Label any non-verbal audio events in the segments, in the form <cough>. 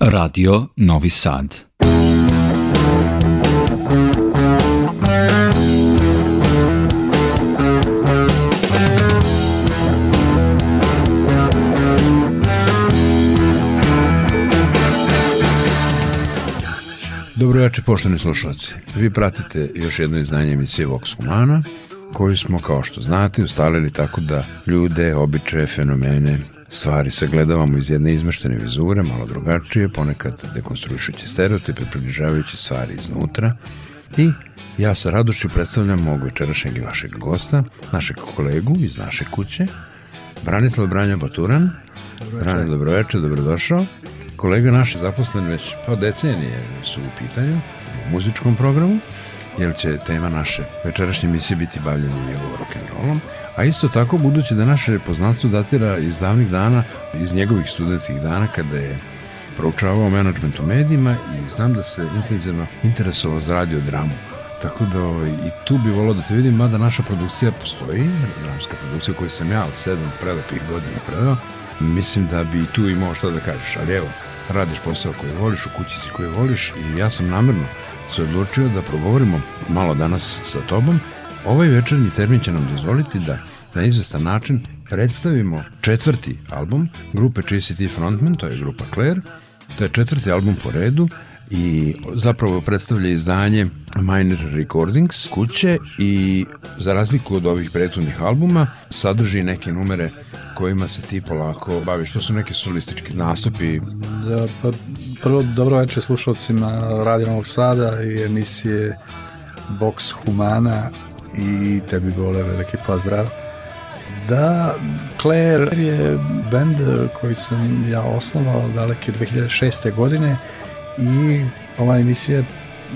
Radio Novi Sad. Dobro večer, poštovni slušalci. Vi pratite još jedno izdanje emisije Vox Humana, koju smo, kao što znate, ustalili tako da ljude, običaje, fenomene, stvari sagledavamo iz jedne izmeštene vizure, malo drugačije, ponekad dekonstruišući stereotipe, približavajući stvari iznutra i ja sa radošću predstavljam mog večerašnjeg i vašeg gosta, našeg kolegu iz naše kuće, Branislav Branja Baturan. Brane, dobroveče, dobrodošao. Kolega naš je zaposlen već pa decenije su u pitanju u muzičkom programu, jer će tema naše večerašnje emisije biti bavljanje njegovog rock'n'rollom, A isto tako, budući da naše poznanstvo datira iz davnih dana, iz njegovih studentskih dana, kada je proučavao menadžment u medijima i znam da se intenzivno interesovao za radio dramu. Tako da ovaj, i tu bi volao da te vidim, mada naša produkcija postoji, dramska produkcija koju sam ja od sedam prelepih godina preveo, mislim da bi tu imao što da kažeš, ali evo, radiš posao koji voliš, u kući kućici koju voliš i ja sam namerno se odlučio da progovorimo malo danas sa tobom Ovaj večernji termin će nam dozvoliti da na izvestan način predstavimo četvrti album grupe čiji si ti frontman, to je grupa Claire. To je četvrti album po redu i zapravo predstavlja izdanje Minor Recordings kuće i za razliku od ovih prethodnih albuma sadrži neke numere kojima se ti polako baviš. To su neki solistički nastupi. Da, pa, prvo dobro večer slušalcima Radio Novog Sada i emisije Box Humana i tebi vole veliki pozdrav. Da, Claire je band koji sam ja osnovao daleke 2006. godine i ova emisija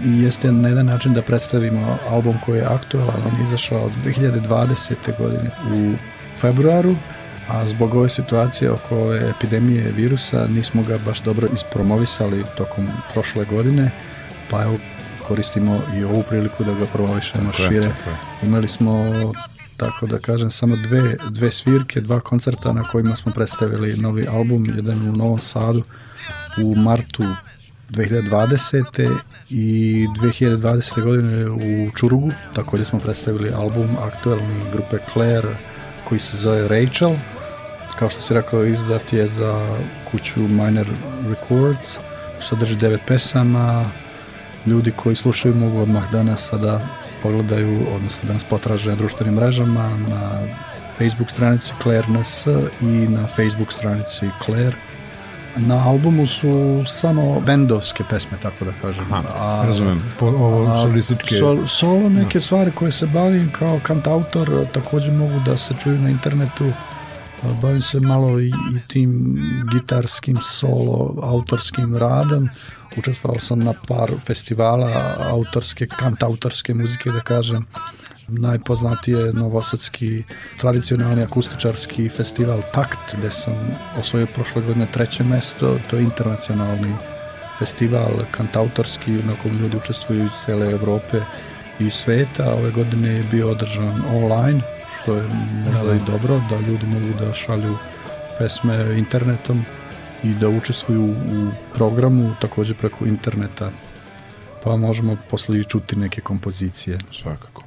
jeste na jedan način da predstavimo album koji je aktualan, on je izašao 2020. godine u februaru, a zbog ove situacije oko ove epidemije virusa nismo ga baš dobro ispromovisali tokom prošle godine, pa evo koristimo i ovu priliku da ga promovišemo šire. Tako Imali smo tako da kažem samo dve, dve svirke, dva koncerta na kojima smo predstavili novi album, jedan u Novom Sadu u martu 2020. i 2020. godine u Čurugu takođe smo predstavili album aktuelne grupe Claire koji se zove Rachel kao što se rekao izdat je za kuću Minor Records sadrži devet pesama ljudi koji slušaju mogu odmah danas sada pogledaju, odnosno danas potraže na društvenim mrežama, na Facebook stranici Claire NS i na Facebook stranici Claire. Na albumu su samo bendovske pesme, tako da kažem. Aha, a, razumem, po, ovo, solističke... Sol, solo neke no. Da. stvari koje se bavim kao kantautor takođe mogu da se čuju na internetu. Bavim se malo i, i tim gitarskim, solo, autorskim radom. Učestvovao sam na par festivala autorske, kantautorske muzike, da kažem. Najpoznatiji je Novosadski tradicionalni akustičarski festival Takt, gde sam osvojio prošle godine treće mesto. To je internacionalni festival kantautorski na kom ljudi učestvuju iz cele Evrope i sveta. Ove godine je bio održan online, što je možda da, i dobro, da ljudi mogu da šalju pesme internetom i da učestvuju u programu takođe preko interneta pa možemo posle i čuti neke kompozicije svakako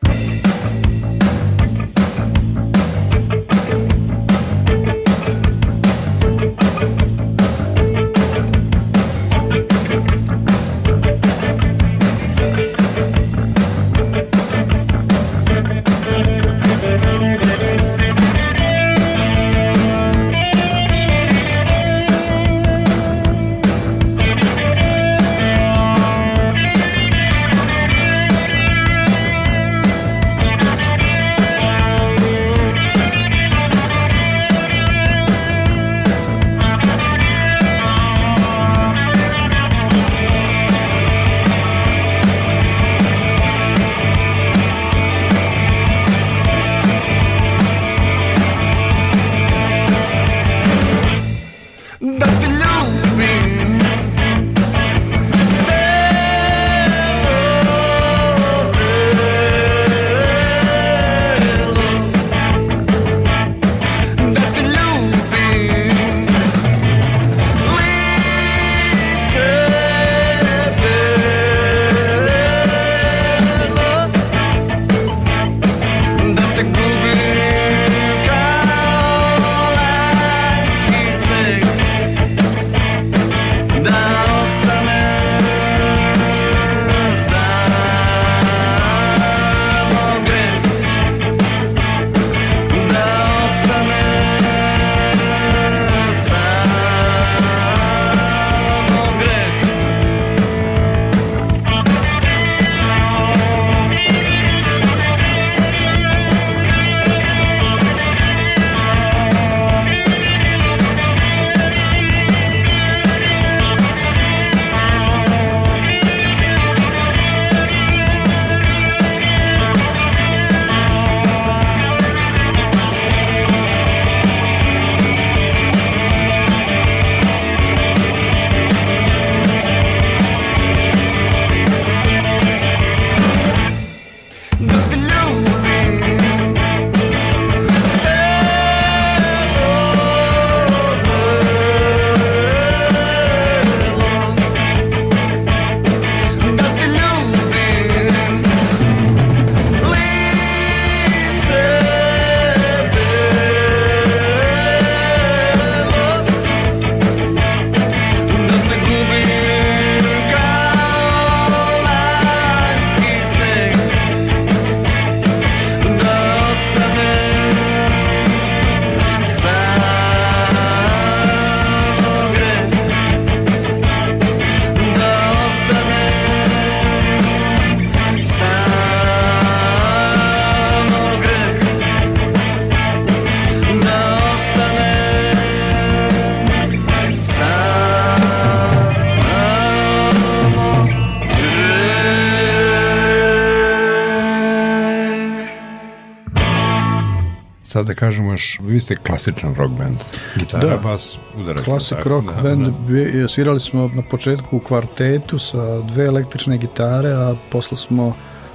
Da kažemo još, vi ste klasičan rock band. Gitara, da. bas, udara. Klasik tako, rock da, band. Da. Svirali smo na početku u kvartetu sa dve električne gitare, a posle smo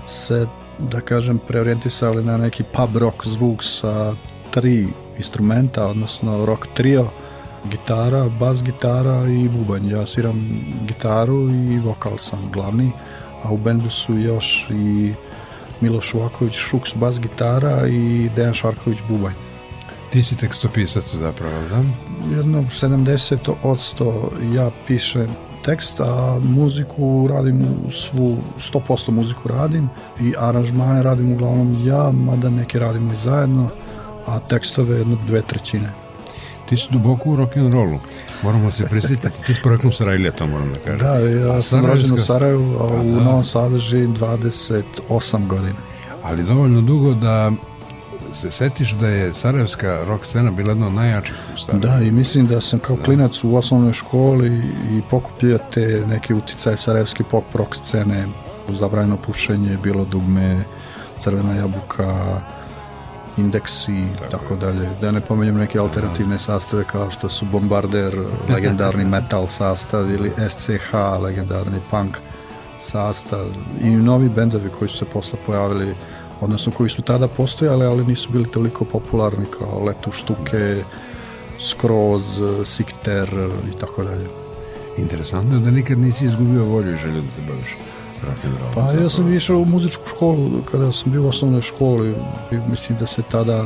se, da kažem, preorientisali na neki pub rock zvuk sa tri instrumenta, odnosno rock trio, gitara, bas gitara i bubanj. Ja sviram gitaru i vokal sam glavni, a u bendu su još i Miloš Uvaković Šuks bas gitara i Dejan Šarković bubanj. Ti si tekstopisac zapravo, da? Jedno 70% ja pišem tekst, a muziku radim svu, 100% muziku radim i aranžmane radim uglavnom ja, mada neke radimo i zajedno, a tekstove jedno dve trećine ti si duboko u rock'n'rollu. Moramo se prisjetiti, ti si poreklom Sarajlija, to moram da kažem. Da, ja sam rođen u Sarajevu, a u da. Novom Sadu živim 28 godina. Ali dovoljno dugo da se setiš da je sarajevska rock scena bila jedna od najjačih u Sarajevu. Da, i mislim da sam kao da. klinac u osnovnoj školi i pokupio te neke uticaje sarajevske pop rock scene, zabranjeno pušenje, bilo dugme, crvena jabuka, indeksi i tako dalje. Da ne pomenjem neke alternativne sastave kao što su Bombarder, legendarni <laughs> metal sastav ili SCH, legendarni punk sastav i novi bendovi koji su se posle pojavili odnosno koji su tada postojali, ali nisu bili toliko popularni kao Letu štuke, Skroz, Sikter i tako dalje. Interesantno je da nikad nisi izgubio volju i želju da se baviš Pa ja sam išao u muzičku školu kada sam bio u osnovnoj školi i mislim da se tada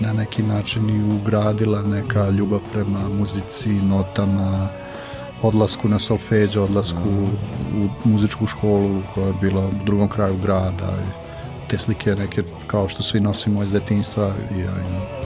na neki način i ugradila neka ljubav prema muzici, notama, odlasku na solfeđe, odlasku da. u, muzičku školu koja je bila u drugom kraju grada te slike neke kao što svi nosimo iz detinstva i ja imam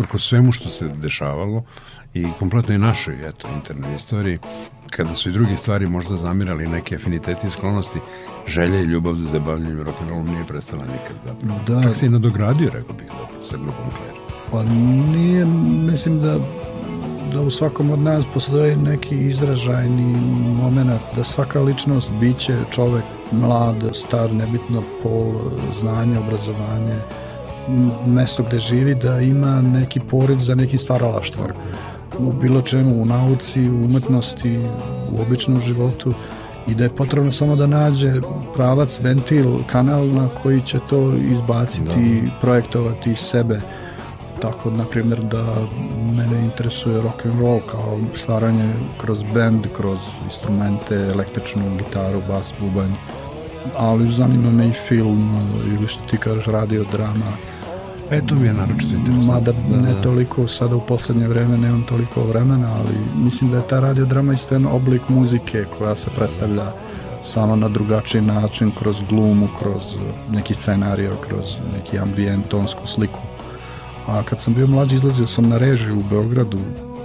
uprko svemu što se dešavalo i kompletno i našoj eto, internoj istoriji, kada su i drugi stvari možda zamirali neke afiniteti i sklonosti, želja i ljubav za zabavljanje rock'n'rollom nije prestala nikad. Zapravo. Da. Čak se i nadogradio, rekao bih, da, sa grupom Claire. Pa nije, mislim da da u svakom od nas postoji neki izražajni moment da svaka ličnost, biće, čovek, mlad, star, nebitno pol, znanje, obrazovanje, mesto gde živi da ima neki poriv za neki stvaralaštvom u bilo čemu, u nauci, u umetnosti, u običnom životu i da je potrebno samo da nađe pravac, ventil, kanal na koji će to izbaciti, da. projektovati iz sebe. Tako, na primjer, da mene interesuje rock and roll kao stvaranje kroz bend, kroz instrumente, električnu gitaru, bas, bubanj, ali zanima me i film ili što ti kažeš radio, drama E, mi je naročito interesantno. Mada ne da. toliko, sada u poslednje vreme nemam toliko vremena, ali mislim da je ta radiodrama isto jedan oblik muzike koja se predstavlja samo na drugačiji način, kroz glumu, kroz neki scenarijo, kroz neki ambijent, tonsku sliku. A kad sam bio mlađi, izlazio sam na režiju u Beogradu,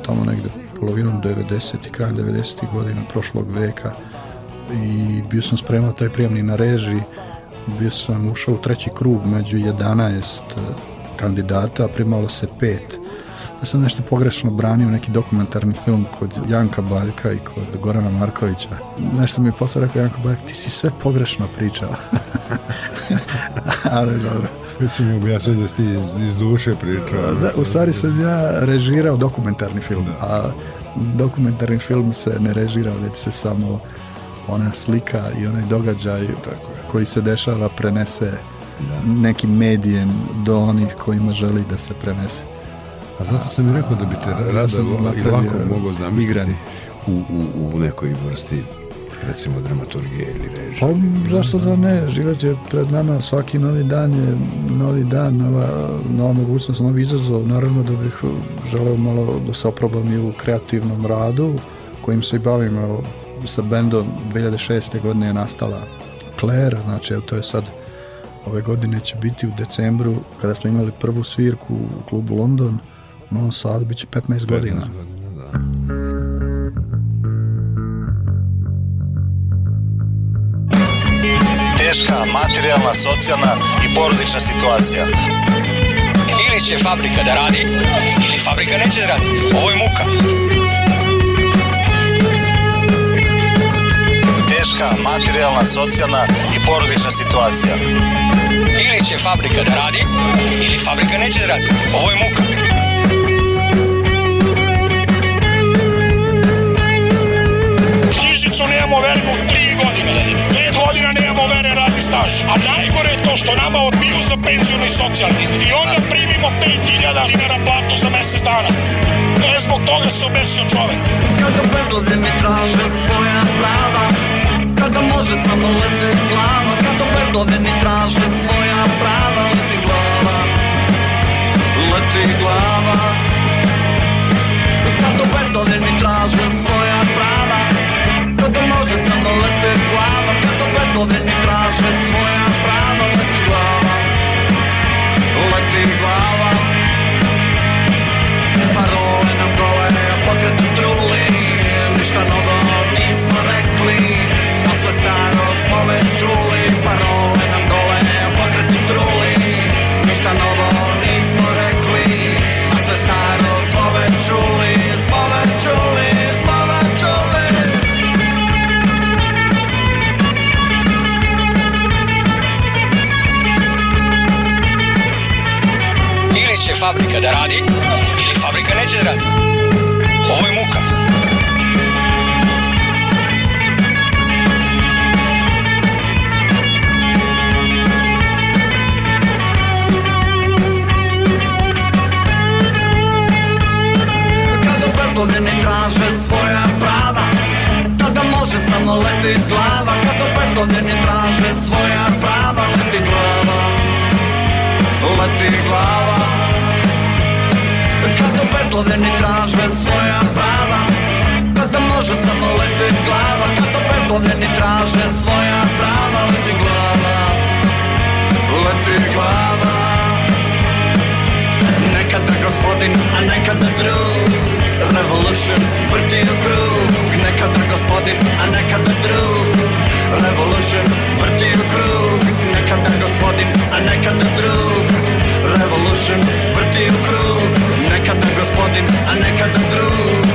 tamo negde polovinom 90. i kraj 90. godina prošlog veka i bio sam spremao taj prijemni na režiji bio sam ušao u treći krug među 11 kandidata, a primalo se pet. Ja da sam nešto pogrešno branio neki dokumentarni film kod Janka Baljka i kod Gorana Markovića. Nešto mi je posle rekao Janko Baljk, ti si sve pogrešno pričao. <laughs> Ali dobro. Već mi objasnio da ste iz, iz duše pričao. Da, u stvari sam ja režirao dokumentarni film, da. a dokumentarni film se ne režira, već se samo ona slika i onaj događaj Tako koji se dešava prenese Da. nekim medijem do onih kojima želi da se prenese. A zato sam i rekao da bi te i lako mogao zamisliti igrani. u, u, u nekoj vrsti recimo dramaturgije ili režije. Pa, zašto da ne? Život pred nama svaki novi dan je novi dan, nova, nova mogućnost, novi izazov. Naravno da bih želeo malo da se oprobam i u kreativnom radu kojim se i bavim. Evo, sa bendom 2006. godine je nastala Claire, znači evo, to je sad ove godine će biti u decembru, kada smo imali prvu svirku u klubu London, u Novom Sadu bit će 15, 15 godina. godina da. Teška materijalna, socijalna i porodična situacija. Ili će fabrika da radi, ili fabrika neće da radi. Ovo je muka. materijalna, socijalna i porodična situacija. Ili će fabrika da radi, ili fabrika neće da radi. Ovo je muka. Knjižicu nemamo vernu tri godine. Pet godina nemamo veren radni staž. A najgore je to što nama odbiju za penzijonu i socijalni. I onda primimo 5000 dinara platu za mesec dana. E, zbog toga se obesio čovek. Kako bezglede mi traže svoja prava, da može samo lete glava Kad bez godine traže svoja prava Leti glava, leti glava Kad bez godine traže svoja prava Kad da može samo lete glava Kad bez godine traže svoja prava Leti glava, leti glava Parole nam gole, pokreti truli Ništa novo nismo rekli sve staro smo već čuli Parole nam dole, potretni truli Ništa novo nismo rekli A sve staro smo već čuli Smo već čuli, smo će fabrika da radi Ili fabrika neće da radi Ovo je muka Brodovi mi traže svoja prava Kada može samo leti glava Kad u bezgodini traže svoja prava Leti glava Leti glava Kad u bezgodini traže svoja prava Kada može samo leti glava Kad u bezgodini traže svoja prava Leti glava Leti glava Nekada gospodin, a nekada drug Revolution vrti u krug Nekada gospodin, a nekada drug Revolution vrti u krug Nekada gospodin, a nekada drug Revolution vrti u krug Nekada gospodin, a nekada drug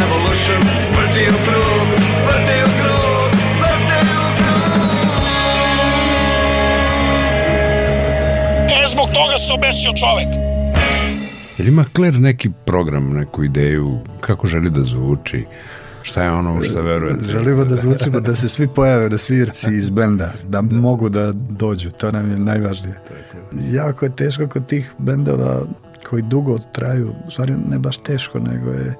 Revolution vrti u krug Vrti u krug E, zbog toga se obesio čovek. Jel ima Kler neki program, neku ideju, kako želi da zvuči? Šta je ono u šta verujete? Želimo da zvučimo, da se svi pojave na svirci iz benda, da, da, mogu da dođu, to nam je najvažnije. Tako. Jako je teško kod tih bendova koji dugo traju, stvari ne baš teško, nego je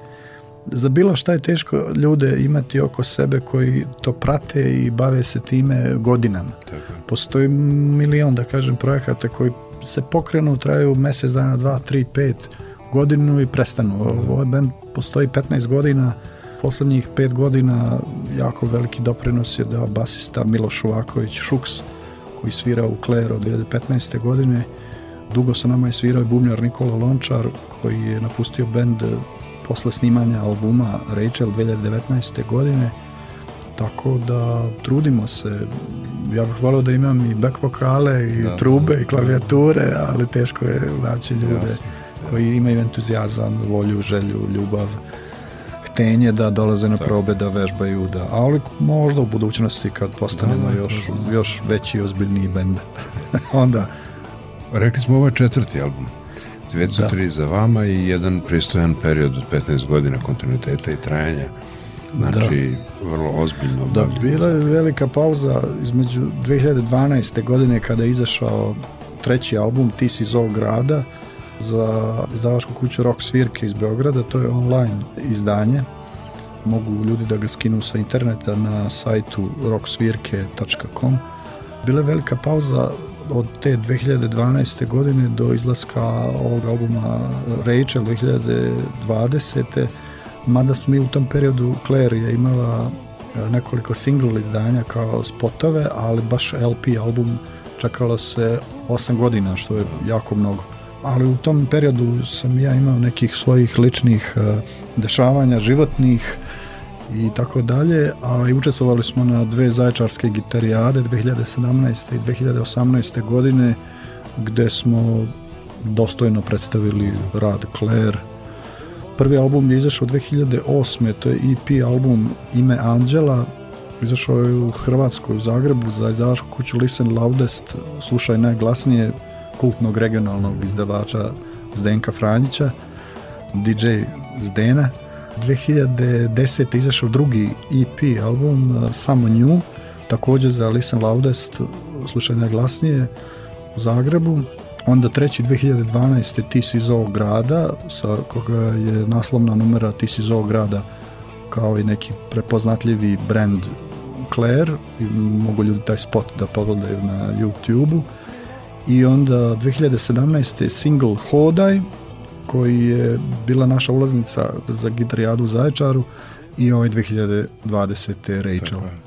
za bilo šta je teško ljude imati oko sebe koji to prate i bave se time godinama. Tako. Postoji milion, da kažem, projekata koji se pokrenu, traju mesec dana, dva, tri, pet godinu i prestanu. Mhm. Ovaj band postoji 15 godina, poslednjih pet godina jako veliki doprinos je da basista Miloš Uvaković Šuks, koji svira u Claire od 2015. godine. Dugo sa nama je svirao i bubnjar Nikola Lončar, koji je napustio bend posle snimanja albuma Rachel 2019. godine Tako da trudimo se. Ja bih volio da imam i back vokale i da. trube i klavijature, da. ali teško je naći ljude Jasne. koji imaju entuzijazam, volju, želju, ljubav htenje da dolaze na da. probe, da vežbaju, da, ali možda u budućnosti kad postanemo da, da još, još veći i ozbiljniji bend. <laughs> Onda... Rekli smo ovo četvrti album. Dve su da. tri za vama i jedan pristojan period od 15 godina kontinuiteta i trajanja. Znači, da. vrlo ozbiljno. Da, bila je velika pauza između 2012. godine kada je izašao treći album Ti si iz ovog grada za izdavačku kuću Rock Svirke iz Beograda, to je online izdanje. Mogu ljudi da ga skinu sa interneta na sajtu rocksvirke.com. Bila je velika pauza od te 2012. godine do izlaska ovog albuma Rachel 2020 mada smo mi u tom periodu Claire je imala e, nekoliko single izdanja kao spotove, ali baš LP album čekalo se 8 godina, što je jako mnogo. Ali u tom periodu sam ja imao nekih svojih ličnih e, dešavanja, životnih i tako dalje, a i učestvovali smo na dve zaječarske gitarijade 2017. i 2018. godine gde smo dostojno predstavili rad Claire Prvi album je izašao 2008. To je EP album Ime Anđela. Izašao je u Hrvatskoj, u Zagrebu, za izdavačku kuću Listen Loudest, slušaj najglasnije kultnog regionalnog izdavača Zdenka Franjića, DJ Zdena. 2010. izašao drugi EP album e, Samo nju, također za Listen Loudest, slušaj najglasnije u Zagrebu. Onda treći 2012. Ti si iz ovog grada, sa koga je naslovna numera Ti si iz ovog grada kao i neki prepoznatljivi brand Claire, i mogu ljudi taj spot da pogledaju na YouTube-u. I onda 2017. single Hodaj, koji je bila naša ulaznica za gitarijadu u Zaječaru i ovaj 2020. Rachel. Tako je.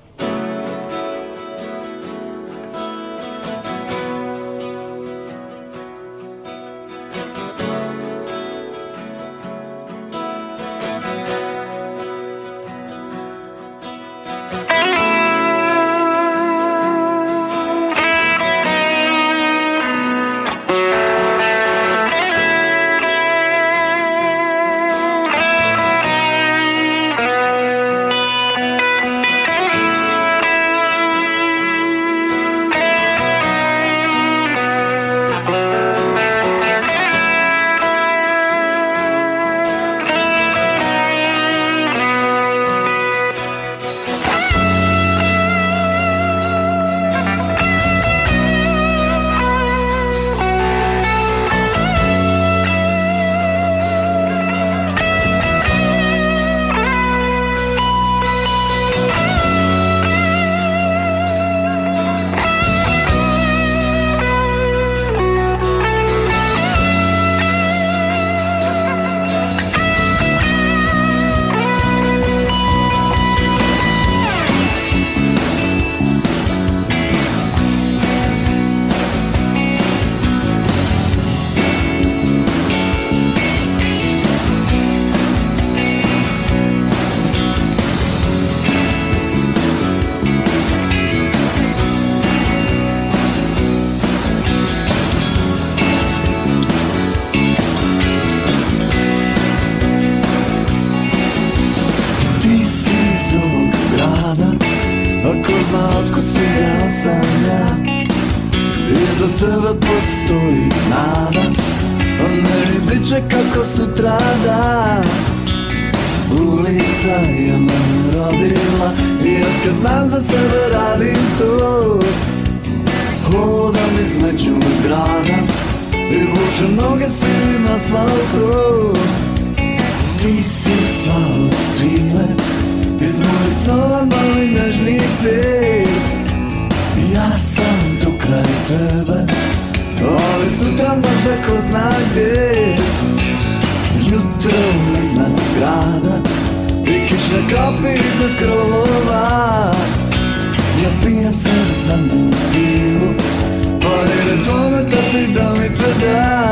strada Ulica je me rodila I otkad znam za sebe radim to Hodam između zgrada I vučem noge sinim asfaltu Ti si sva od svile Iz mojih snova mali nežni cvet Ja sam tu kraj tebe Ali sutra možda ko zna gdje trn iznad grada I kišne kapi iznad krovova Ja pijem se za mnom pivu Parire tome da ti da mi to da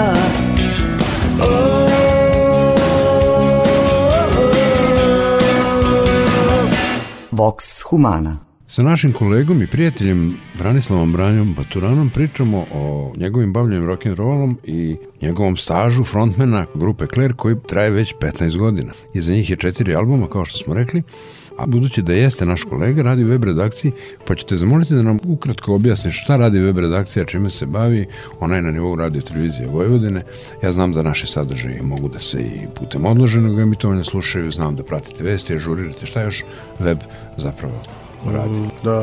Vox Humana Sa našim kolegom i prijateljem Branislavom Branjom Baturanom pričamo o njegovim bavljanjem rock'n'rollom i njegovom stažu frontmena grupe Kler koji traje već 15 godina. Iza njih je četiri albuma, kao što smo rekli, a budući da jeste naš kolega, radi u web redakciji, pa ćete zamoliti da nam ukratko objasni šta radi web redakcija, čime se bavi, ona je na nivou radio televizije Vojvodine. Ja znam da naši sadržaji mogu da se i putem odloženog emitovanja slušaju, znam da pratite veste, žurirate, šta još web zapravo radi. Da,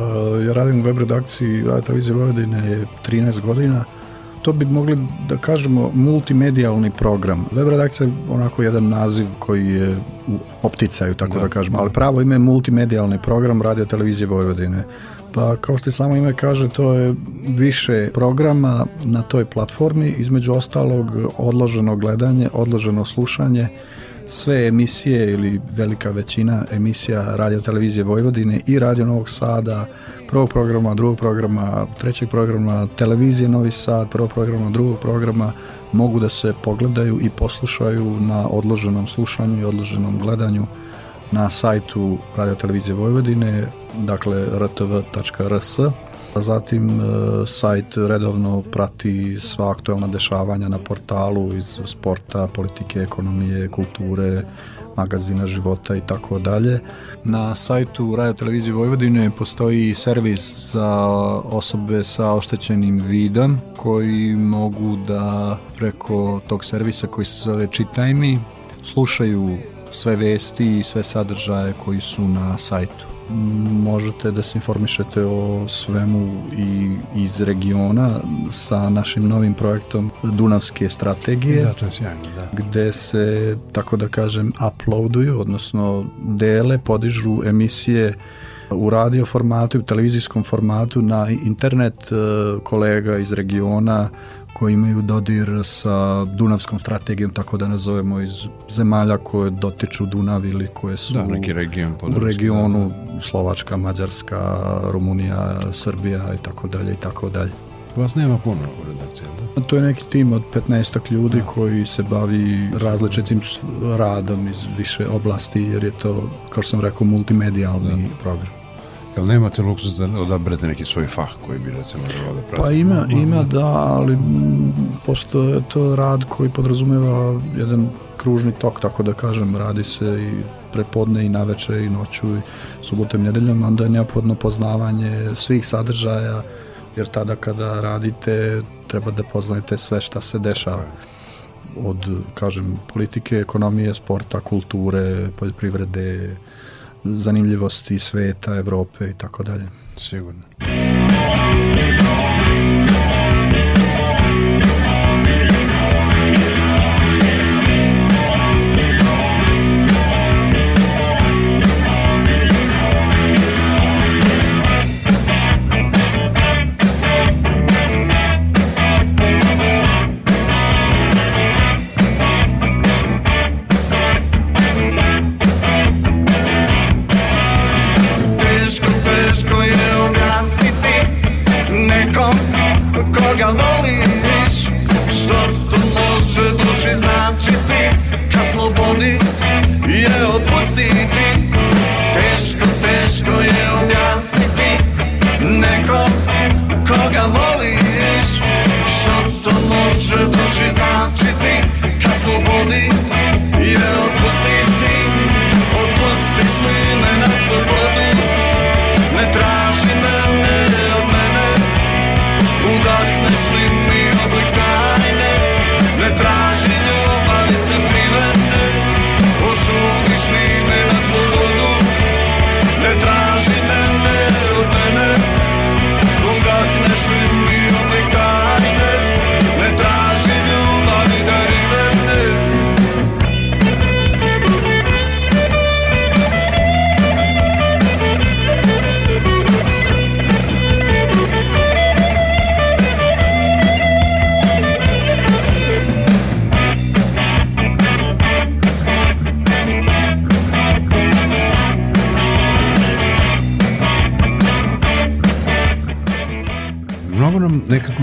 ja radim u web redakciji Radio Televizije Vojvodine 13 godina. To bi mogli da kažemo multimedijalni program. Web redakcija je onako jedan naziv koji je u opticaju, tako da, da kažemo, ali pravo ime je multimedijalni program Radio Televizije Vojvodine. Pa kao što i samo ime kaže, to je više programa na toj platformi, između ostalog odloženo gledanje, odloženo slušanje, sve emisije ili velika većina emisija radio televizije Vojvodine i radio Novog Sada, prvog programa, drugog programa, trećeg programa, televizije Novi Sad, prvog programa, drugog programa, mogu da se pogledaju i poslušaju na odloženom slušanju i odloženom gledanju na sajtu Radio Televizije Vojvodine, dakle rtv.rs Pa zatim e, sajt redovno prati sva aktuelna dešavanja na portalu iz sporta, politike, ekonomije, kulture, magazina života i tako dalje. Na sajtu Radio Televizije Vojvodine postoji servis za osobe sa oštećenim vidom koji mogu da preko tog servisa koji se zove Čitaj mi slušaju sve vesti i sve sadržaje koji su na sajtu možete da se informišete o svemu i iz regiona sa našim novim projektom Dunavske strategije. Da, to je sjajno, da. Gde se, tako da kažem, uploaduju, odnosno dele, podižu emisije u radio formatu i u televizijskom formatu na internet e, kolega iz regiona koji imaju dodir sa Dunavskom strategijom, tako da nazovemo iz zemalja koje dotiču Dunav ili koje su da, neki region, područki, u regionu da, da. Slovačka, Mađarska, Rumunija, Srbija i tako dalje i tako dalje. Vas nema puno u redakciji, da? To je neki tim od 15 ljudi da. koji se bavi različitim radom iz više oblasti, jer je to, kao što sam rekao, multimedijalni da. program. Jel nemate luksus da odabrate neki svoj fah koji bi recimo da pratite? Pa ima, ima da, ali pošto je to rad koji podrazumeva jedan kružni tok, tako da kažem, radi se i prepodne i naveče i noću i subotom nedeljom, onda je neophodno poznavanje svih sadržaja, jer tada kada radite treba da poznajete sve šta se dešava od, kažem, politike, ekonomije, sporta, kulture, poljoprivrede, zanimljivosti sveta, Evrope i tako dalje. Sigurno.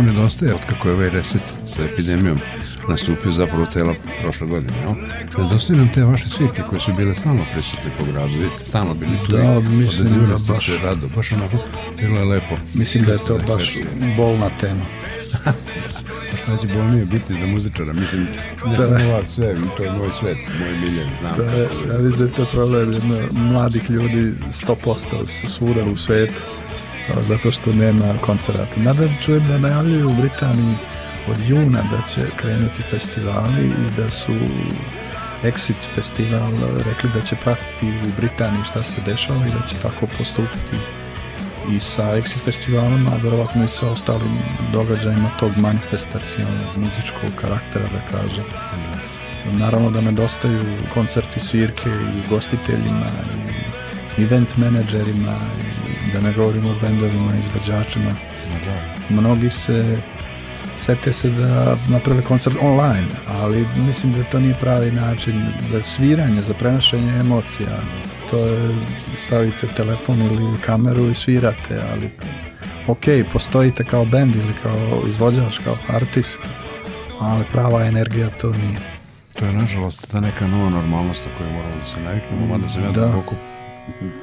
nedostaje od kako je ovaj reset sa epidemijom nastupio zapravo cela prošla godina. No? Nedostaje nam te vaše svirke koje su bile stalno prisutne po gradu, vi ste stalno bili tu. Da, mislim da ste da baš. se rado, baš onako, bilo je lepo. Mislim da je to da baš bolna tema. <laughs> pa šta će bolnije biti za muzičara? Mislim, ne da. samo vas sve, to je moj svet, moj miljen, znam. Da, ja mislim da je to problem jedno, mladih ljudi 100% svuda u svetu zato što nema koncerata. Nadam čujem da najavljaju u Britaniji od juna da će krenuti festivali i da su Exit festival rekli da će pratiti u Britaniji šta se dešava i da će tako postupiti i sa Exit festivalom, a verovatno i sa ostalim događajima tog manifestacijalnog muzičkog karaktera, da kažem. Naravno da nedostaju koncerti, svirke i gostiteljima i event menadžerima i da ne govorimo o bendovima, izvođačima. Da. Mnogi se sete se da naprave koncert online, ali mislim da to nije pravi način za sviranje, za prenošenje emocija. To je, stavite telefon ili kameru i svirate, ali ok, postojite kao bend ili kao izvođač, kao artist, ali prava energija to nije. To je nažalost ta neka nova normalnost na koju moramo da se naviknemo, mada sam ja da.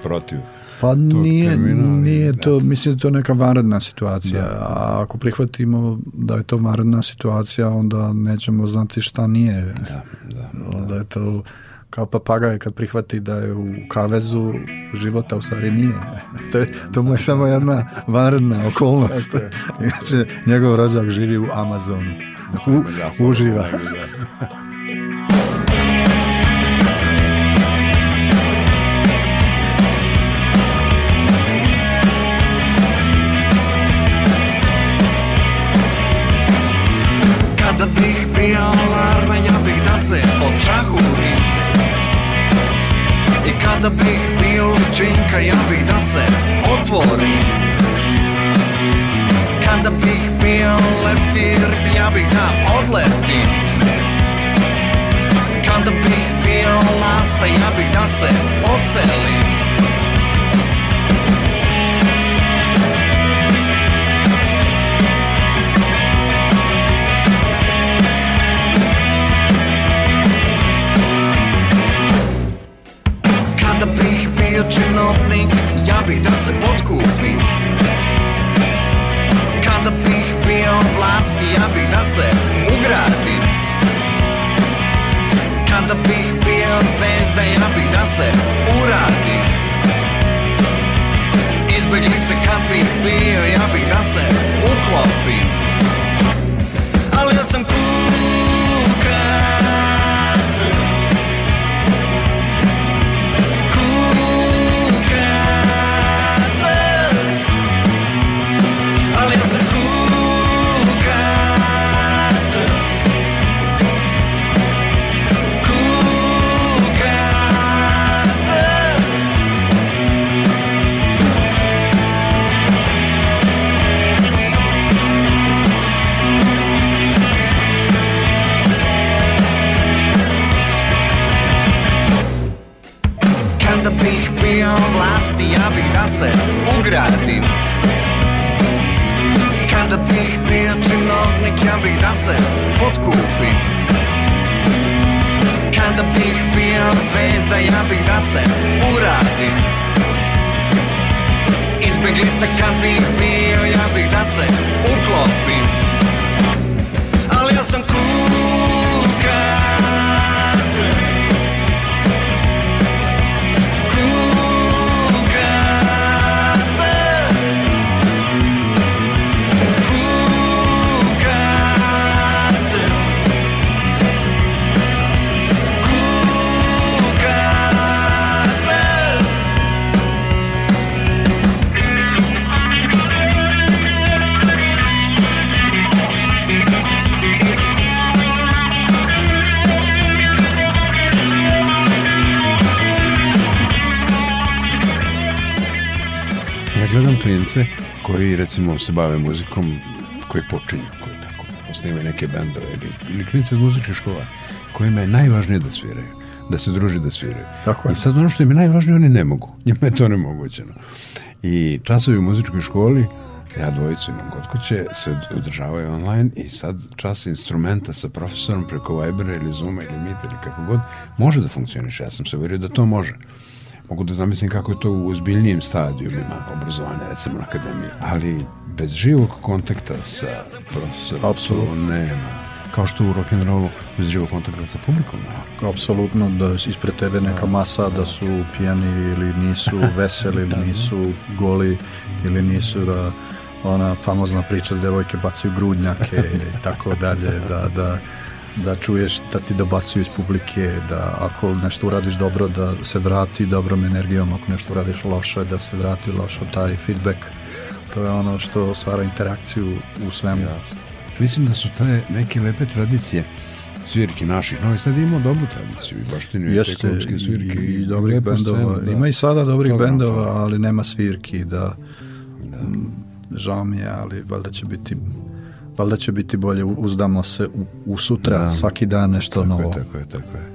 protiv Pa nije, nije to, mislim da je to neka vanredna situacija. Da. A ako prihvatimo da je to vanredna situacija, onda nećemo znati šta nije. Da, da, onda da. je to kao papagaj kad prihvati da je u kavezu života u stvari nije. <laughs> To, je, to mu je samo jedna vanredna okolnost. <laughs> Inače, njegov rođak živi u Amazonu. U, uživa. Da. <laughs> da bih bio ličinka ja bih da se otvorim Kada bih bio leptir ja bih da odletim Kada bih bio lasta ja bih da se ocelim vlasti ja bih da se ugradim Kada bih bio činovnik ja bih da se potkupim Kada bih bio zvezda ja bih da se uradim Izbjeglica kad bih bio ja bih da se uklopim Ali ja sam cool koji recimo se bave muzikom koji počinju, koji tako osnivaju neke bendove ili, ili klinice iz muzičke škola kojima je najvažnije da sviraju da se druži da sviraju. Tako je. I sad ono što im je najvažnije, oni ne mogu. <laughs> Njima je to nemogućeno. I časovi u muzičkoj školi, ja dvojicu imam kod kuće, se održavaju online i sad čas instrumenta sa profesorom preko Vibera ili Zooma ili Meet ili kako god, može da funkcioniše. Ja sam se uverio da to može mogu da zamislim kako je to u ozbiljnijim stadijumima obrazovanja, recimo na akademiji, ali bez živog kontakta sa profesorom apsolutno nema kao što u rock'n'rollu bez živog kontakta sa publikom. Ne? Apsolutno, da ispred tebe neka da. masa, da su pijani ili nisu <laughs> da. veseli ili nisu goli ili nisu da ona famozna priča da devojke bacaju grudnjake i tako dalje, da, da da čuješ da ti dobacuju iz publike, da ako nešto uradiš dobro da se vrati dobrom energijom, ako nešto uradiš loše da se vrati loše taj feedback. To je ono što stvara interakciju u svemu. Jasno. Mislim da su te neke lepe tradicije svirki naših. Novi Sad imao dobru tradiciju i baštinu Jeste, i te svirke. I, i dobrih bendova. Scenu, da. Ima i sada dobrih Toga bendova, ali nema svirki da, da. žao mi je, ali valjda će biti valjda će biti bolje, uzdamo se u, u sutra, da. svaki dan nešto tako novo. Je, tako je, tako je.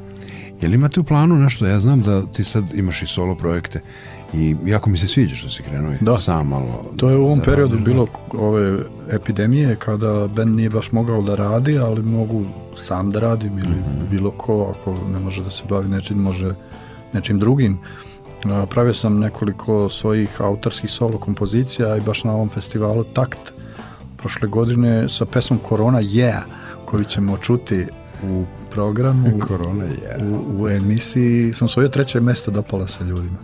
Jel imate u planu nešto? Ja znam da ti sad imaš i solo projekte i jako mi se sviđa što si krenuo da. sam malo. To je u ovom da periodu radiš, bilo ove epidemije kada Ben nije baš mogao da radi, ali mogu sam da radim ili mm -hmm. bilo ko ako ne može da se bavi nečim, može nečim drugim. Pravio sam nekoliko svojih autorskih solo kompozicija i baš na ovom festivalu Takt prošle godine sa pesmom Korona Yeah, koju ćemo čuti u programu, Korona <laughs> yeah. u, u emisiji, sam svoje treće mesto dopala sa ljudima.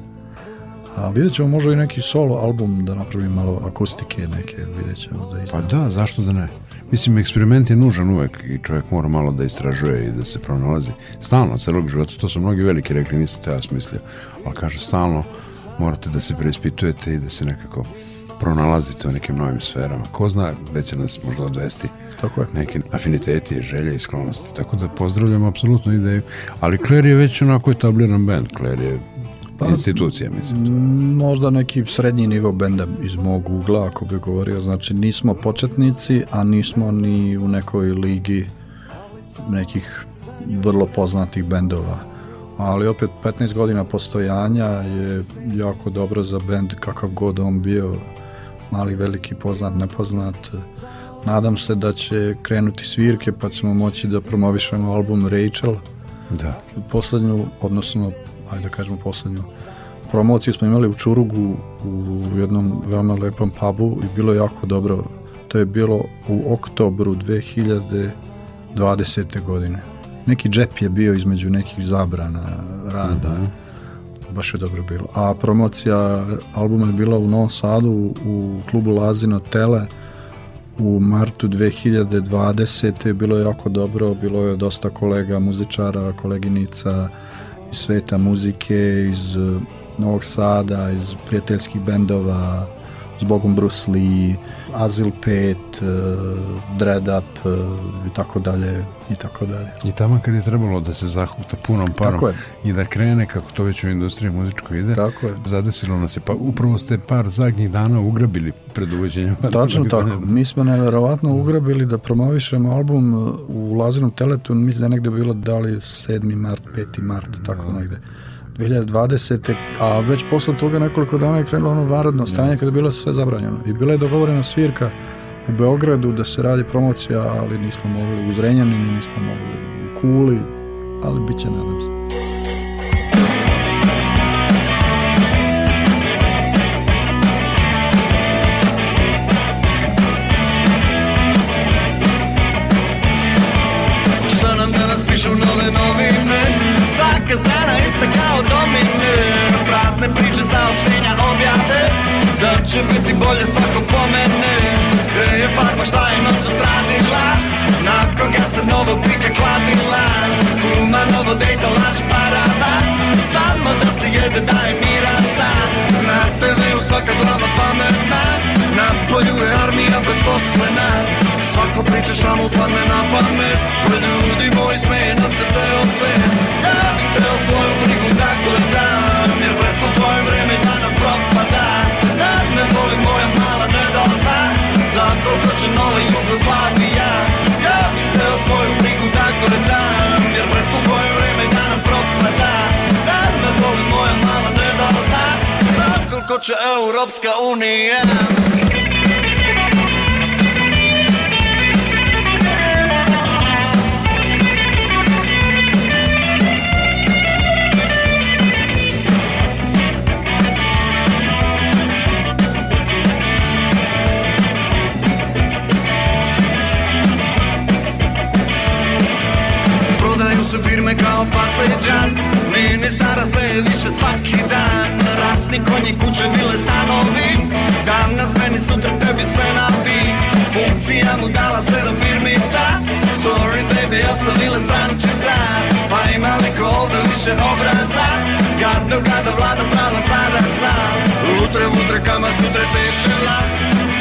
A vidjet ćemo možda i neki solo album da napravim malo akustike neke, vidjet ćemo da izdamo. Pa da, zašto da ne? Mislim, eksperiment je nužan uvek i čovjek mora malo da istražuje i da se pronalazi. Stalno, celog života, to su mnogi veliki rekli, nisam to ja smislio, ali kaže stalno morate da se preispitujete i da se nekako pronalazite u nekim novim sferama. Ko zna gde će nas možda odvesti tako je. neki afiniteti, želje i sklonosti. Tako da pozdravljam apsolutno ideju. Ali Claire je već onako etabliran band. Claire je pa, institucija, mislim. To Možda neki srednji nivo benda iz mog ugla, ako bi govorio. Znači, nismo početnici, a nismo ni u nekoj ligi nekih vrlo poznatih bendova. Ali opet 15 godina postojanja je jako dobro za bend kakav god on bio mali, veliki, poznat, nepoznat. Nadam se da će krenuti svirke pa ćemo moći da promovišemo album Rachel. Da. Poslednju, odnosno, ajde da kažemo poslednju, promociju smo imali u Čurugu u jednom veoma lepom pubu i bilo je jako dobro. To je bilo u oktobru 2020. godine. Neki džep je bio između nekih zabrana rada. Mm -hmm baš je dobro bilo. A promocija albuma je bila u Novom Sadu u klubu Lazino Tele u martu 2020. je bilo jako dobro, bilo je dosta kolega, muzičara, koleginica iz sveta muzike, iz e, Novog Sada, iz prijateljskih bendova, s Bogom Bruce Lee, Azil 5, e, Dread Up e, i tako dalje i tako dalje. I tamo kad je trebalo da se zahuta punom parom i da krene kako to već u industriji muzičkoj ide, tako je. zadesilo nas je. Pa upravo ste par zadnjih dana ugrabili pred uvođenjem. Tačno tako. Mi smo neverovatno ugrabili da promovišemo album e, u Lazernom teletu, mislim da je negde bilo dali 7. mart, 5. mart, tako da. negde. 2020. A već posle toga nekoliko dana je krenulo ono varadno stanje kada je bilo sve zabranjeno. I bila je dogovorena svirka u Beogradu da se radi promocija, ali nismo mogli u Zrenjaninu, nismo mogli u Kuli, ali bit će nadam se. Šta nam danas pišu nove novine Svaka strana ista kao domine Prazne priče, saopštenja, objave Da će biti bolje svako pomene Gde je farba, šta je noću zradila Na koga se novog pika kladila Kuma, novo dejta, laž, parada Samo da se jede, da je Na TV-u svaka glava pametna Na polju je armija bezposlena Svako priča šta mu padne na pamet Pred ljudi moji smeje nam se ceo svet Ja bih teo svoju brigu da gledam Jer presmo tvoje vreme da nam propada Da ne boli moja mala nedolta Zato hoće nova Jugoslavija Ja bih teo svoju brigu da gledam tanko, če Evropska unija. su firme kao patleđan stara sve je više svaki dan Rasni konji, kuće, bile stanovi Danas meni, sutra tebi sve nabi Funkcija mu dala sve sedam firmica Sorry baby, ostavila strančica Pa ima li ko ovde više obraza Gadno kada vlada prava zaraza Lutre vutre kama sutre se išela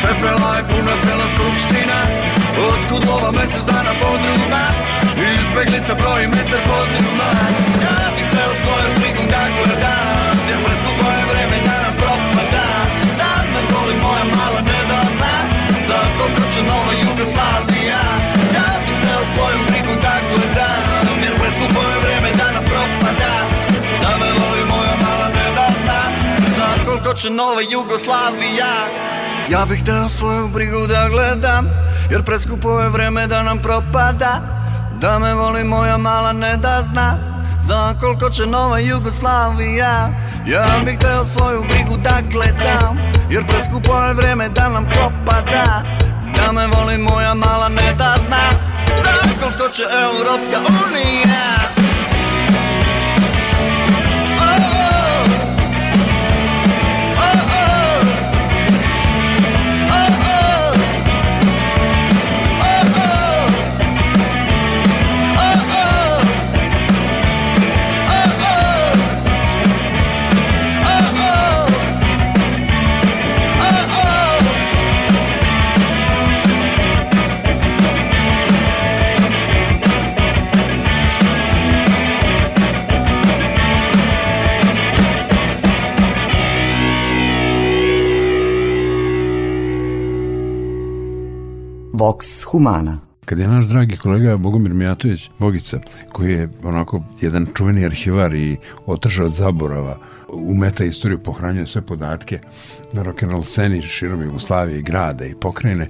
Pepela je puna cela skupština Otkud lova mesec dana podruma Izbeglica broji metar podruma Ja bih teo svoju brigu da gledam Ja preskupo je vremena tačno znači, nova Jugoslavija Ja bih teo svoju brigu da gledam Jer preskupo je vreme da nam propada Da me voli moja mala ne da zna Za koliko će nova Jugoslavija Ja bih teo svoju brigu da gledam Jer preskupo je vreme da nam propada Da me voli moja mala ne da zna Za koliko će Europska unija Vox Humana Kada je naš dragi kolega Bogomir Mijatović, Bogica, koji je onako jedan čuveni arhivar i otržao od zaborava, u meta istoriju pohranjuje sve podatke na rock'n'roll sceni širom Jugoslavije, i grada i pokrajine,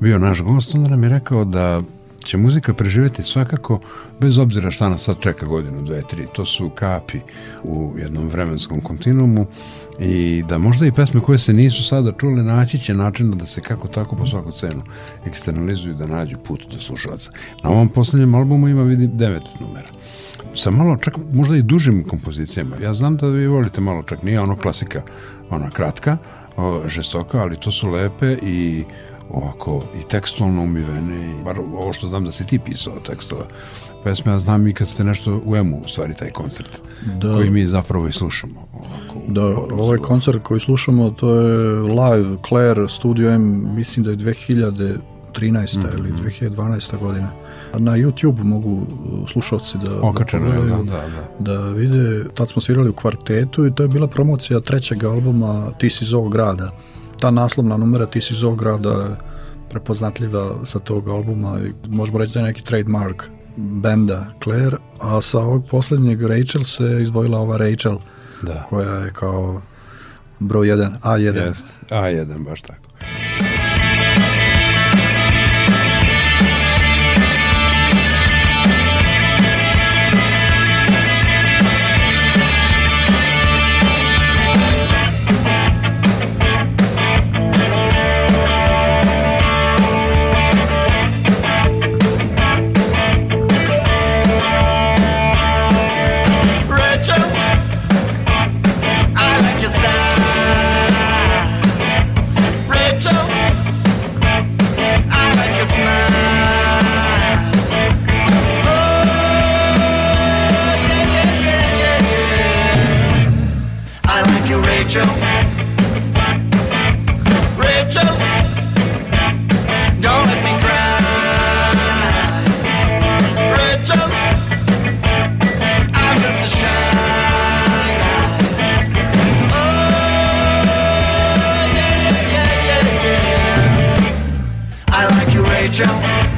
bio naš gost, onda nam je rekao da će muzika preživeti svakako, bez obzira šta nas sad čeka godinu, dve, tri. To su kapi u jednom vremenskom kontinuumu i da možda i pesme koje se nisu sada čule naći će načina da se kako tako po svaku cenu eksternalizuju da nađu put do slušalaca. Na ovom poslednjem albumu ima vidim devet numera sa malo čak možda i dužim kompozicijama. Ja znam da vi volite malo čak nije ono klasika, ona kratka, o, žestoka, ali to su lepe i ovako i tekstualno umivene, i bar ovo što znam da si ti pisao tekstova pesme, ja znam i kad ste nešto u emu, u stvari taj koncert, da. koji mi zapravo i slušamo. Ovako, da, ovaj koncert koji slušamo, to je live, Claire, Studio M, mislim da je 2013. Mm -hmm. ili 2012. godina. Na YouTube mogu uh, slušalci da, da Okačeno, da, pogledaju, da, da, da. da vide. Tad smo svirali u kvartetu i to je bila promocija trećeg albuma Ti si iz ovog grada ta naslovna numera Ti si iz ovog grada prepoznatljiva sa tog albuma i možemo reći da je neki trademark benda Claire, a sa ovog posljednjeg Rachel se izdvojila ova Rachel da. koja je kao broj 1, A1. Jest, A1, baš tako. jump.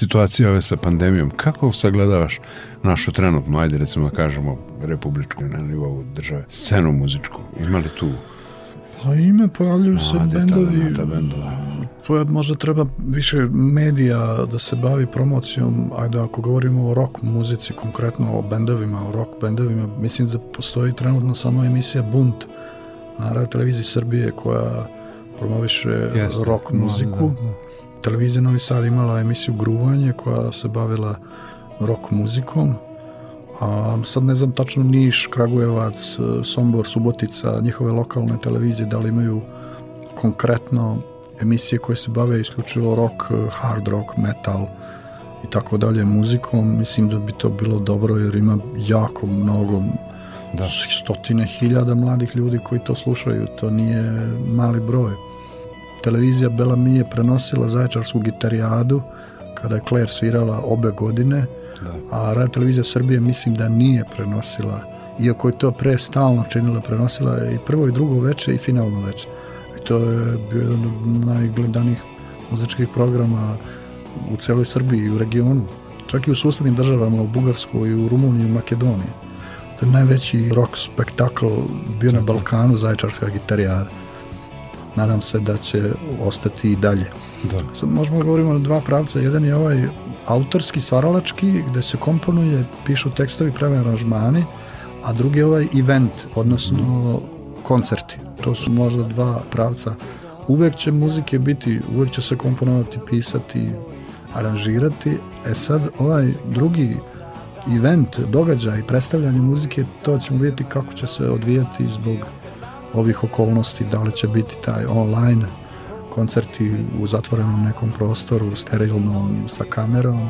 situacije ove sa pandemijom, kako sagledavaš našu trenutnu, ajde recimo da kažemo, republičku na nivou države, scenu muzičku? Ima li tu Pa ime, pojavljuju se A, bendovi. To možda treba više medija da se bavi promocijom, ajde ako govorimo o rock muzici, konkretno o bendovima, o rock bendovima, mislim da postoji trenutno samo emisija Bunt na radio televiziji Srbije koja promoviše Jeste. rock muziku. Da, da. Televizija Novi Sad imala emisiju Gruvanje koja se bavila rock muzikom, a sad ne znam tačno Niš, Kragujevac, e, Sombor, Subotica, njihove lokalne televizije, da li imaju konkretno emisije koje se bave isključivo rock, hard rock, metal i tako dalje muzikom, mislim da bi to bilo dobro jer ima jako mnogo da. stotine hiljada mladih ljudi koji to slušaju, to nije mali broj televizija Bellamy je prenosila Zaječarsku gitarijadu kada je Claire svirala obe godine, da. a Radio Televizija Srbije mislim da nije prenosila, iako je to pre stalno činila, prenosila i prvo i drugo veče i finalno veče. I to je bio jedan od najgledanijih muzičkih programa u celoj Srbiji i u regionu, čak i u susednim državama, u Bugarskoj, u Rumuniji, u Makedoniji. To je najveći rock spektakl bio na Balkanu, Zaječarska gitarijada nadam se da će ostati i dalje. Da. Sad možemo da govorimo o dva pravca. Jedan je ovaj autorski, stvaralački, gde se komponuje, pišu tekstovi, prave aranžmani, a drugi je ovaj event, odnosno koncerti. To su možda dva pravca. Uvek će muzike biti, uvek će se komponovati, pisati, aranžirati. E sad, ovaj drugi event, događaj, predstavljanje muzike, to ćemo vidjeti kako će se odvijati zbog ovih okolnosti, da li će biti taj online koncerti u zatvorenom nekom prostoru, sterilnom, sa kamerom,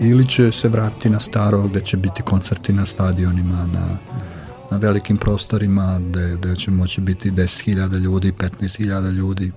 ili će se vratiti na staro gde će biti koncerti na stadionima, na, na velikim prostorima gde, gde će moći biti 10.000 ljudi, 15.000 ljudi,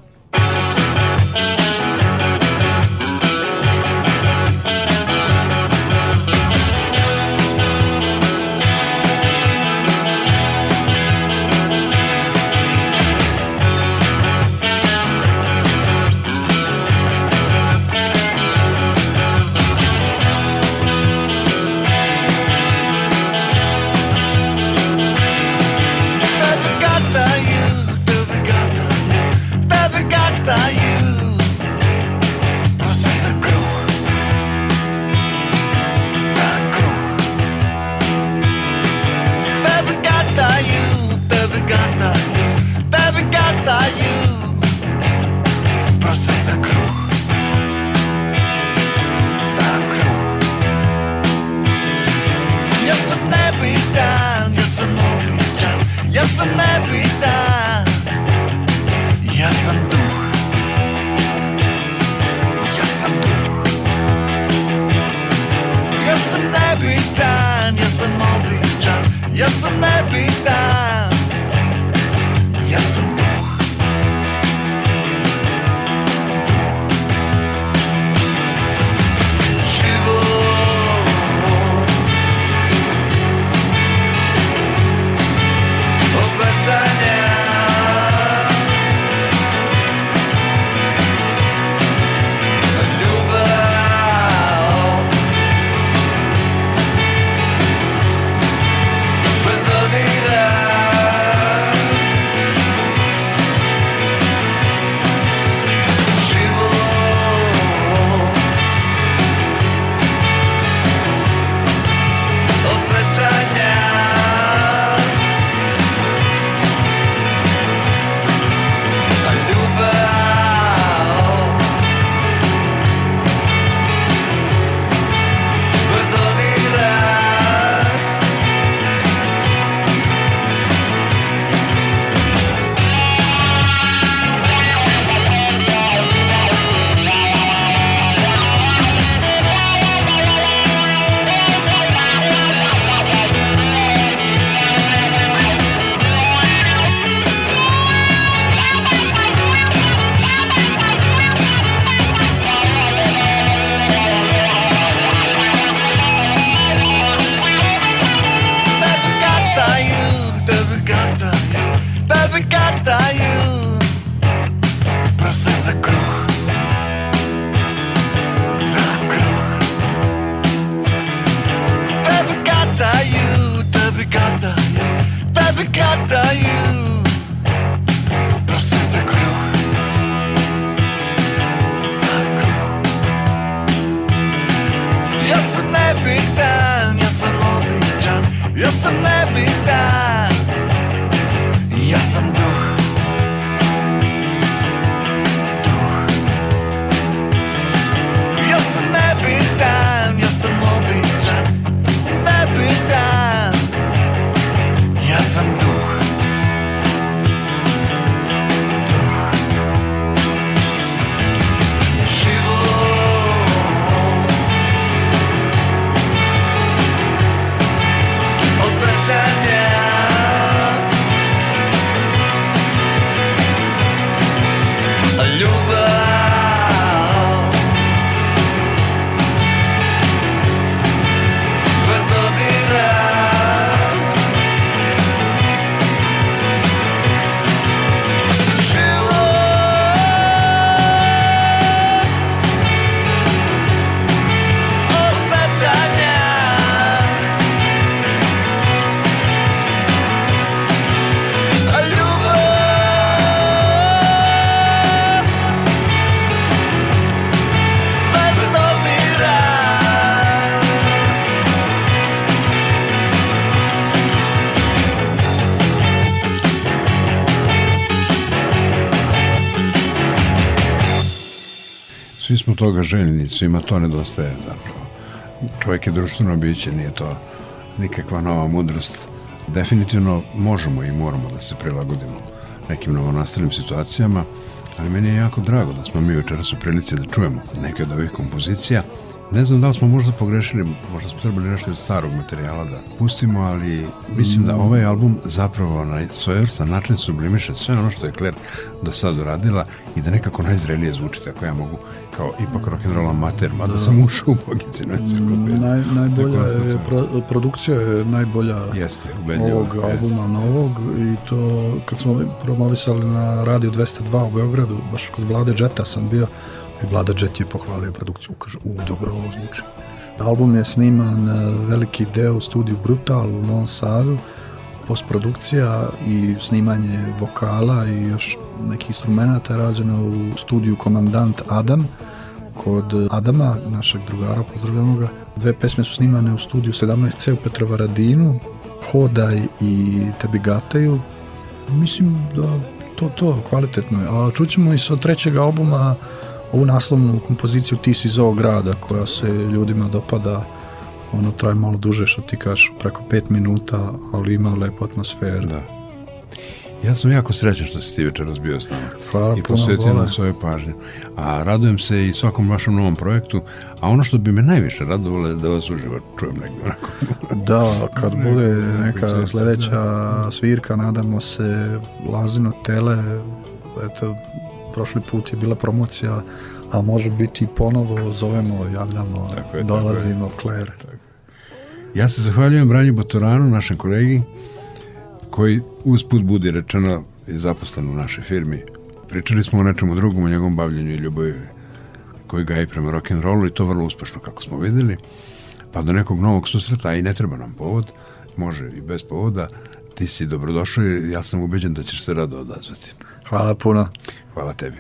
toga željni, svima to nedostaje zapravo. Čovjek je društveno biće, nije to nikakva nova mudrost. Definitivno možemo i moramo da se prilagodimo nekim novonastalim situacijama, ali meni je jako drago da smo mi večeras u prilici da čujemo neke od ovih kompozicija. Ne znam da li smo možda pogrešili, možda smo trebali nešto od starog materijala da pustimo, ali mislim da mm. ovaj album zapravo na svojevrstan način sublimiše sve ono što je Claire do sad uradila i da nekako najzrelije zvuči, tako ja mogu kao ipak rock'n'roll amater, mada da. sam ušao u Bogicinu mm, enciklopediju. Naj, najbolja da je, pro, produkcija je najbolja Jeste, ubedljivo, ovog jest, albuma novog i to kad smo promovisali na Radio 202 u Beogradu, baš kod vlade Džeta sam bio, Vlada Jet je pohvalio produkciju, kaže, u, dobro ovo zvuči. Album je sniman e, veliki deo u studiju Brutal u Novom Sadu, postprodukcija i snimanje vokala i još nekih instrumenta je rađeno u studiju Komandant Adam, kod Adama, našeg drugara, pozdravljamo ga. Dve pesme su snimane u studiju 17C u Petrovaradinu, Hodaj i Tebi gataju. Mislim da to, to, kvalitetno je. A čućemo i sa trećeg albuma ovu naslovnu kompoziciju Ti si iz grada koja se ljudima dopada ono traje malo duže što ti kažeš preko 5 minuta ali ima lepu atmosferu da. Ja sam jako srećan što si ti večeras bio s nama. Hvala I posvetio nam svoje pažnje. A radujem se i svakom vašem novom projektu. A ono što bi me najviše radovalo je da vas uživo čujem negdje onako. <laughs> da, kad bude neka sledeća svirka, nadamo se, Lazino tele, eto, prošli put je bila promocija, a može biti i ponovo zovemo, javljamo, tako je, dolazimo, tako je. Claire. Ja se zahvaljujem Branju Botoranu, našem kolegi, koji usput budi rečeno je zaposlen u našoj firmi. Pričali smo o nečemu drugom, o njegovom bavljenju i ljubavi koji ga je prema rock'n'rollu i to vrlo uspešno kako smo videli. Pa do nekog novog susreta i ne treba nam povod, može i bez povoda, ti si dobrodošao i ja sam ubeđen da ćeš se rado odazvati. Hvala puno. Hvala tebi.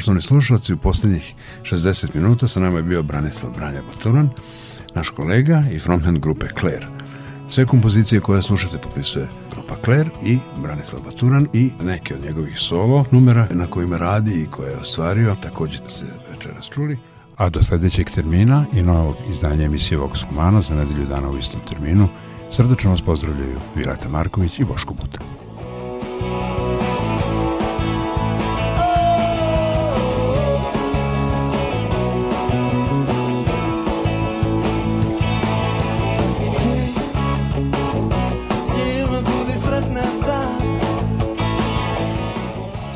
Poštovni slušalci, u poslednjih 60 minuta sa nama je bio Branislav Branja Baturan, naš kolega i frontman grupe Claire. Sve kompozicije koje slušate popisuje grupa Claire i Branislav Baturan i neke od njegovih solo numera na kojima radi i koje je ostvario također da se večeras čuli. A do sledećeg termina i novog izdanja emisije Vox Humana za nedelju dana u istom terminu srdečno vas pozdravljaju Virata Marković i Boško Buta.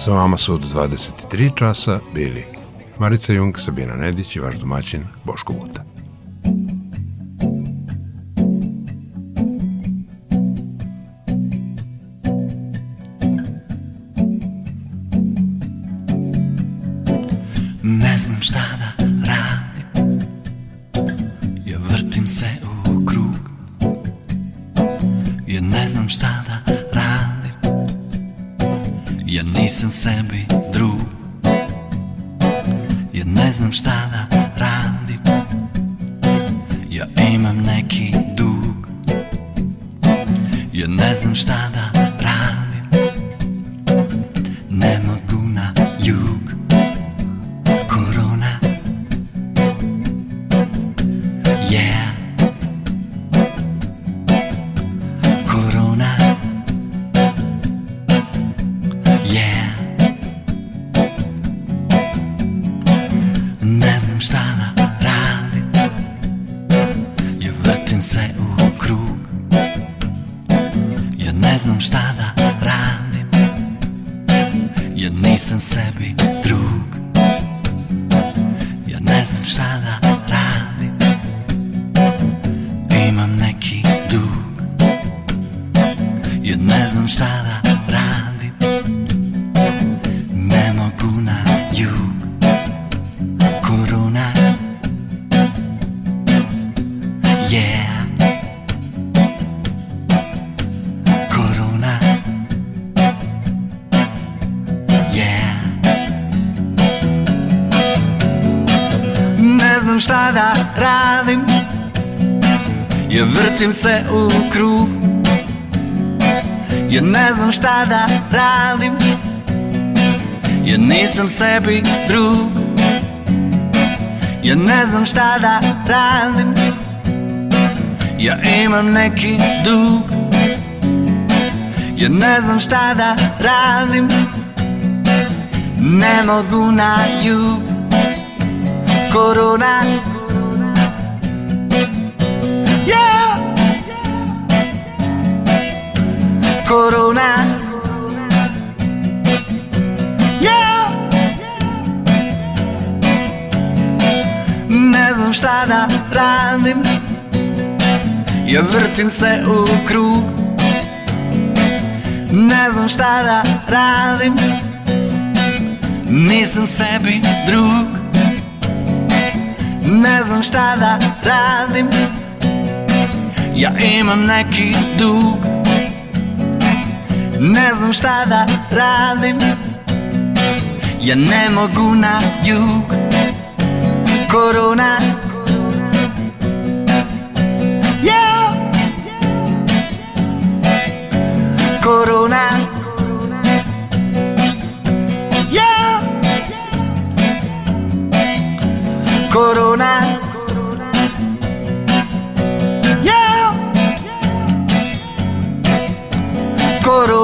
Sa vama su od 23 časa bili Marica Jung, Sabina Nedić i vaš domaćin Boško Buta. šta da radim Je vrtim se u krug Ja ne znam šta da radim Je nisam sebi drug Ja ne znam šta da radim Ja imam neki dug Ja ne znam šta da radim Ne mogu na jug corona. Yeah. Corona. Yeah. Ne znam šta da radim Ja vrtim se u krug Ne znam šta da radim Nisam sebi drug Ne znam šta da radim Ja imam neki dug Ne znam šta da radim Ja ne mogu na jug Korona yeah. Korona corona. Yeah. Corona.